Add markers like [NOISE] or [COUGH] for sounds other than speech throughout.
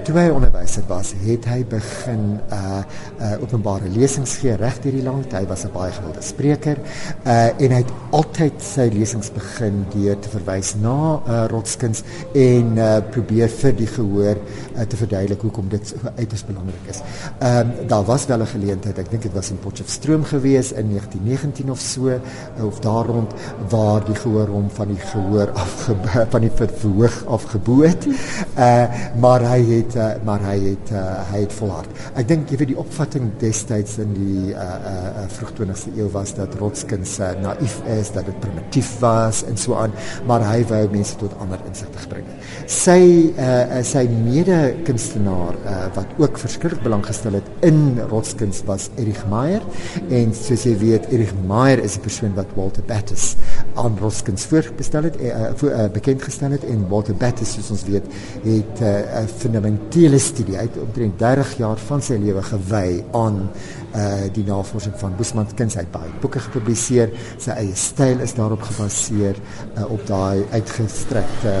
Toe hy onderwyser was, het hy begin uh uh openbare lesings gee reg deur die land. Hy was 'n baie gewilde spreker. Uh en hy het altyd sy lesings begin deur te verwys na uh rotskuns en uh probeer vir die gehoor uh, te verduidelik hoekom dit uiters belangrik is. Uh, daar was wel 'n geleentheid, ek dink dit was in Potchefstroom gewees in 1919 of so uh, of daar rond waar die gehoor hom van die gehoor af van die verhoog afgeboot. Uh maar hy het uh, maar hy het uh, hy het volhard. Ek dink jy weet die opvatting destyds in die uh, uh, vroeg 20ste eeu was dat rotskuns uh, naïef is, dat dit primitief was en so aan, maar hy wou mense tot ander insigte bring. Sy uh, sy mede kunstenaar uh, wat ook verskriklik belang gestel het in rotskuns was Erich Meyer en soos jy weet Erich Meyer is die persoon wat Walter Battis aan rotskuns voorgestel het, uh, voor, uh, bekend gestel het en Walter Battis soos ons weet het 'n uh, fundamentele studie uit omtrent 30 jaar van sy lewe gewy aan uh die navorsing van Boesman kuns. Uit baie boeke gepubliseer. Sy eie styl is daarop gebaseer uh, op daai uitgestrekte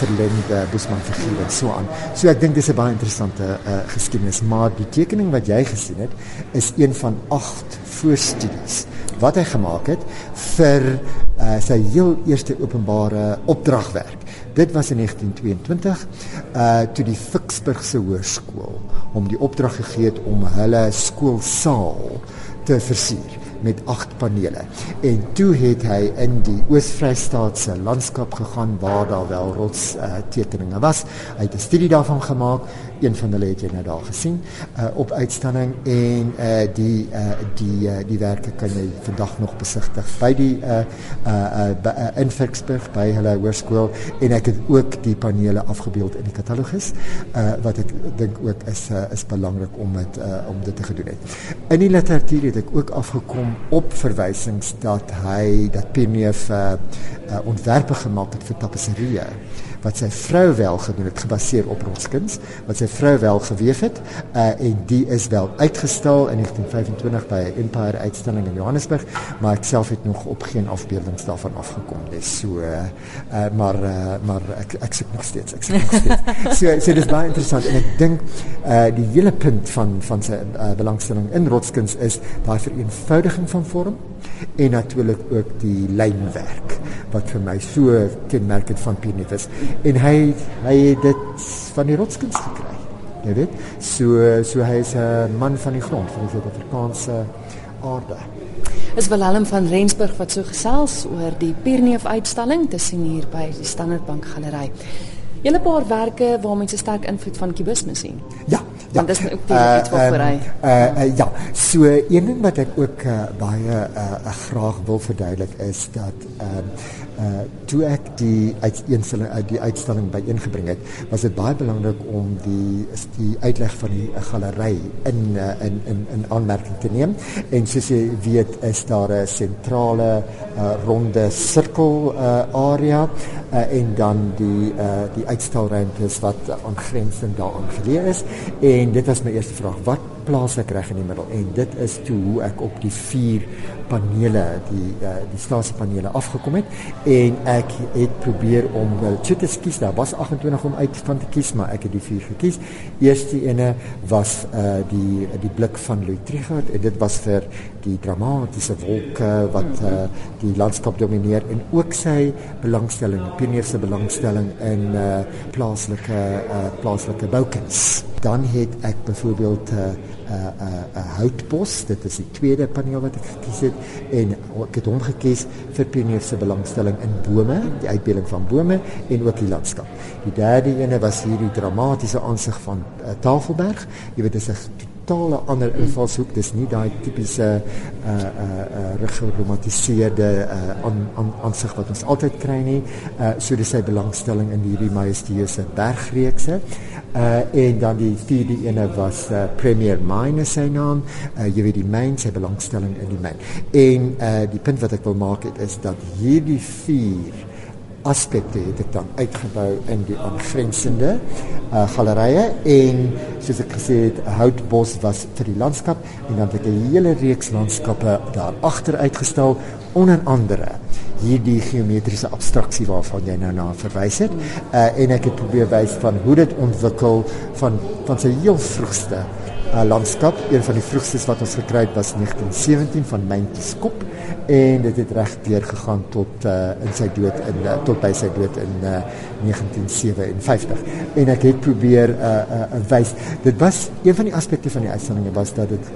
verlengde Boesman figuur en so aan. So ek dink dis 'n baie interessante uh geskiedenis. Maar die tekening wat jy gesien het is een van 8 voorstudies wat hy gemaak het vir uh, sy heel eerste openbare opdragwerk Dit was in 1922 uh toe die Ficksburgse Hoërskool hom die opdrag gegee het om hulle skoolsaal te versier met agt panele. En toe het hy in die Oos-Vrystaatse landskap gegaan waar daar wel rots uh, tekeninge was. Hy het 'n studie daarvan gemaak een van hulle het jy nou daar gesien uh, op uitstalling en uh, die uh, die uh, die werke kan jy vandag nog besigtig by die uh, uh, uh, in Ficksburg by hulle hoërskool en ek het ook die panele afgebeeld in die katalogus uh, wat ek dink ook is uh, is belangrik om dit uh, om dit te gedoen het. In die literatuur het ek ook afgekom op verwysings dat hy dat Pierneef uh, uh, ontwerpe gemaak het vir tapisserieë wat sy vrou wel gedoen het gebaseer op rotskins wat sy vrou wel geweef het uh, en die is wel uitgestal in 1925 by 'n Empire uitstalling in Johannesburg maar ek self het nog op geen afbeeldings daarvan afgekom dis so uh, uh, maar uh, maar ek ek soek nog steeds ek soek nog steeds. [LAUGHS] So so dis baie interessant en ek dink uh, die hele punt van van sy uh, belangstelling in rotskins is daai vereenvoudiging van vorm en natuurlik ook die lynwerk wat vir my so kenmerkend van Pineef is. En hy hy het dit van die rotskuns gekry jy weet. So so hy is 'n man van die grond van die Suid-Afrikaanse aarde. Is Willem van Rensburg wat so gesels oor die Pineef uitstalling te sien hier by die Standard Bank galery. Julle paar werke waar mense sterk invloed van kubisme sien. Ja, ja. Dis ook uh, iets wat vir hy. Uh, uh ja, so een ding wat ek ook uh, baie uh, uh, graag wil verduidelik is dat ehm uh, uh toe ek die uitstalling uit uh, die uitstalling by ingebring het, was dit baie belangrik om die die uitleg van die galery in uh, in in in aanmerking te neem. En soos jy weet, is daar 'n sentrale uh, ronde sirkel uh, area uh, en dan die uh, die uitstalruimtes wat aangrensend daaraan geleë is. En dit was my eerste vraag, wat plaas ek reg in die middel? En dit is toe hoe ek op die vier panele die uh, die stasiepanele afgekom het. En ek het probeer om wel te kies daar was 28 om uit van te kies maar ek het die vier gekies. Eerste ene was uh, die die blik van Louis Trichardt en dit was vir die dramatiese wolke wat uh, die landskap domineer en ook sy belangstelling pioneerse belangstelling in uh, plaaslike uh, plaaslike boukens dan het ek byvoorbeeld 'n uh, 'n uh, 'n uh, uh, houtbos dit is die tweede paneel wat ek gekies het en ek het hom gekies vir pioneer se belangstelling in bome, die uitbeelding van bome en ook die landskap. Die derde ene was hierdie dramatiese aansig van uh, Tafelberg. Jy weet dit is 'n totale ander invalshoek. Dis nie daai tipiese uh uh uh geromantiseerde uh aan aansig wat ons altyd kry nie. Uh so dis sy belangstelling in hierdie majestueuse bergreekse. Uh en dan die vierde ene was uh, Premier Mine sy naam. Uh jy weet die myn sy belangstelling in die myn. En uh die punt wat ek wil maak het is dat hierdie vier aspekte het ek dan uitgebou in die aangrensende uh, gallerye en soos ek gesê het houtbos was vir die landskap en dan het ek 'n hele reeks landskappe daar agter uitgestal onder andere hierdie geometriese abstraksie waarvan jy nou na verwys het uh, en ek het probeer wys van hoe dit ontwikkel van van sy heel vroegste uh, landskap. Een van die vroegstes wat ons gekry het was 1917 van Mentjie Skop en dit het reg deur gegaan tot uh, in sy dood in uh, tot by sy dood in uh, 1957 en ek het probeer uh, uh, wys dit was een van die aspekte van die uitstalling was dat dit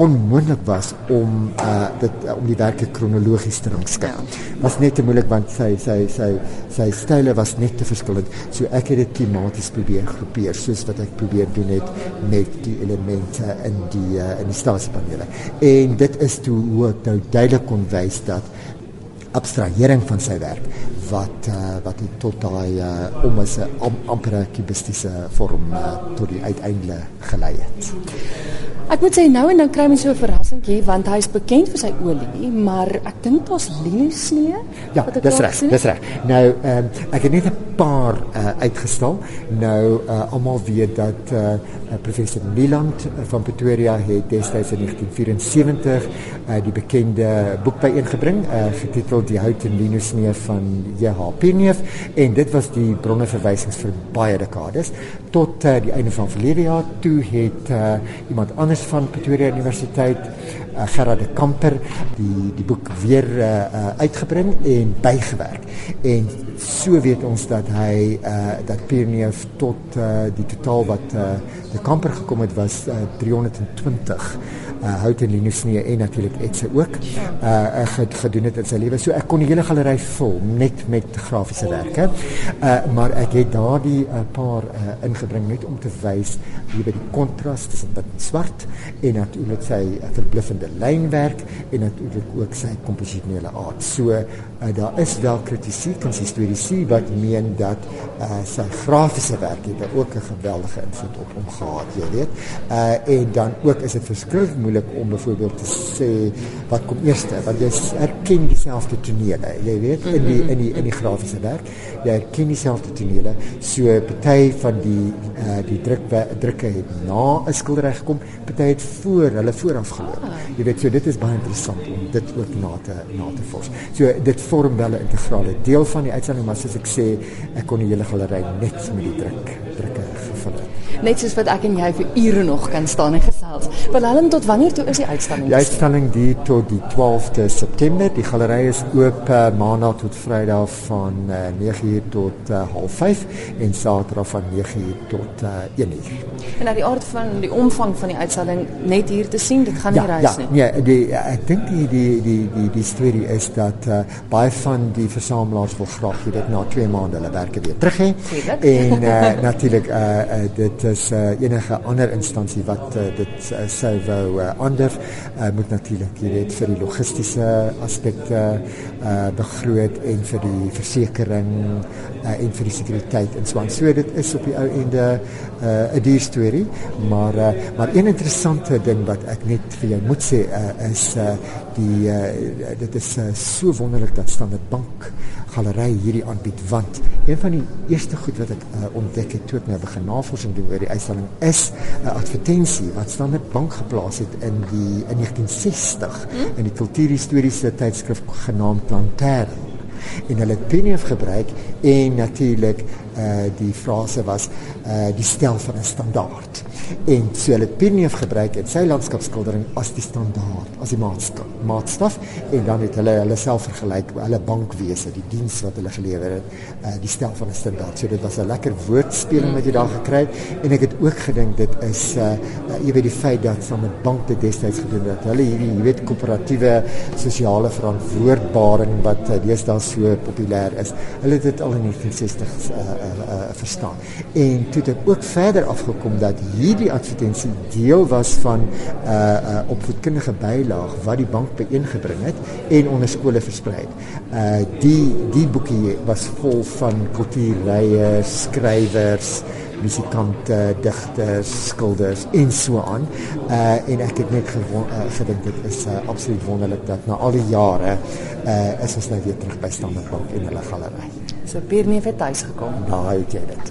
onmoontlik was om uh dit uh, om die werke kronologies te rangskik. Ja. Was net te moeilik want sy sy sy sy style was net te verskillend. So ek het dit tematies probeer groepeer soos wat ek probeer doen het met die elemente in die uh, in die staatspanele. En dit is toe hoe ek nou duidelik kon wys dat abstrahering van sy werk wat uh, wat tot daai uh, om as 'n am, amper kubistiese vorm uh, tot die uiteinde gelei het. Ek moet sê nou en dan kry mens so 'n verrassingkie want hy is bekend vir sy olie, maar ek dink daar's liniesnee. Ja, dis reg, dis reg. Nou ehm um, ek het net 'n paar uh, uitgestal. Nou uh, almal weet dat uh, professor Nieland van Pretoria het destyds in 1974 uh, die bekende boek byeengebring, uh, getiteld Die hout en liniesnee van J.H. Pirneef en dit was die bronne verwysings vir baie dekades tot uh, die einde van verlede jaar toe het uh, iemand anders van Pretoria Universiteit, uh, Gerard de Kamper, die die boek weer uh, uh, uitgebring en bygewerk. En so weet ons dat hy uh, dat Pierneef tot uh, die totaal wat uh, de Kamper gekom het was uh, 320 uh, hout en liniesnee en natuurlik etse ook. Uh ek gedoen het in sy lewe. So ek kon die hele galery vul net met grafiese werke. Uh maar ek het daardie uh, paar uh, ingebring net om te wys hoe by die kontras tussen wit en swart en natuurlik sy verbluffende lynwerk en natuurlik ook sy komposisionele aard. So uh, daar is wel kritiek en historiese wat meen dat uh sy grafiese werk het ook 'n geweldige invloed op hom gehad, jy weet. Uh en dan ook is dit verskriklik moeilik om byvoorbeeld te sê wat kom eers want jy erken dieselfde tonele jy weet in die in die in die grafiese werk jy erken dieselfde tonele so party van die uh, die druk drukke het na 'n skildery gekom party het voor hulle vooraf geloop ah. jy weet so dit is baie interessant om dit ook na te na te vors so dit vorm wel 'n integrale deel van die uitstalling maar soos ek sê ek kon die hele galery net met die druk drukke gevul het. Net soos wat ek en jy vir ure nog kan staan en gesels. Willem, tot wanneer toe is die uitstalling? Die uitstalling duur tot die 12de September. Die galery is oop uh, maandag tot Vrydag van uh, eh, 9:00 tot uh, 05:30 en Saterdag van 9:00 tot uh, 1:00. En nou die aard van die omvang van die uitstalling net hier te sien, dit gaan nie ja, reis ja, nie. Ja, nee, die ek dink die die die die die storie is dat uh, baie van die versamelaars wil graag hê dit na 2 maande hulle werke weer terug hê. En [LAUGHS] uh, natuurlik uh, uh, dit is uh, enige ander instansie wat uh, dit sou wou uh, ander uh, moet natuurlik jy weet vir die logistiese aspekte uh, begroot en vir die versekerings uh, en vir die sekuriteit en so aan. So dit is op die ou ende 'n uh, duur storie, maar uh, maar een interessante ding wat ek net vir jou moet sê uh, is uh, die uh, dit is uh, so wonderlik dat Standard Bank galery hierdie aanbied want een van die eerste goed wat ek uh, ontdek het toe ek nou begin navorsing doen oor die uitstalling is 'n uh, advertensie wat Standard Bank geplaas het in die in 1960 hmm? in die kultuurhistoriese tydskrif genaamd Lantern en hulle het Penneef gebruik en natuurlik die frase was uh die stel van 'n standaard. En so hulle Penneef gebruik in sy landskapskildering as die standaard, as die maatstaf, maatstaf en dan het hulle hulle self vergelyk hulle bankwese, die diens wat hulle gelewer het, uh die stel van 'n standaard. So dit was 'n lekker woordspeling wat jy daar gekry het en ek het ook gedink dit is uh, uh jy weet die feit dat van 'n bank dit destyds gedoen het. Hulle hierdie jy weet koöperatiewe sosiale verantwoordbaring wat uh, deesdae so populêr is. Hulle het dit al in 1960 uh, uh, uh, verstaan. En toe het ek ook verder afgekom dat hierdie advertensie deel was van uh, uh, opvoedkundige bylaag wat die bank byeengebring het en onder skole versprei het. Uh die die boekie was vol van kultuurrye, skrywers, musikante, digters, skilders en so aan. Uh en ek het net gewoon, uh, gedink dit is uh, absoluut wonderlik dat na al die jare uh is ons nou weer terug by Standard Bank in hulle galery. So Pierneef het huis gekom. Nou het jy dit.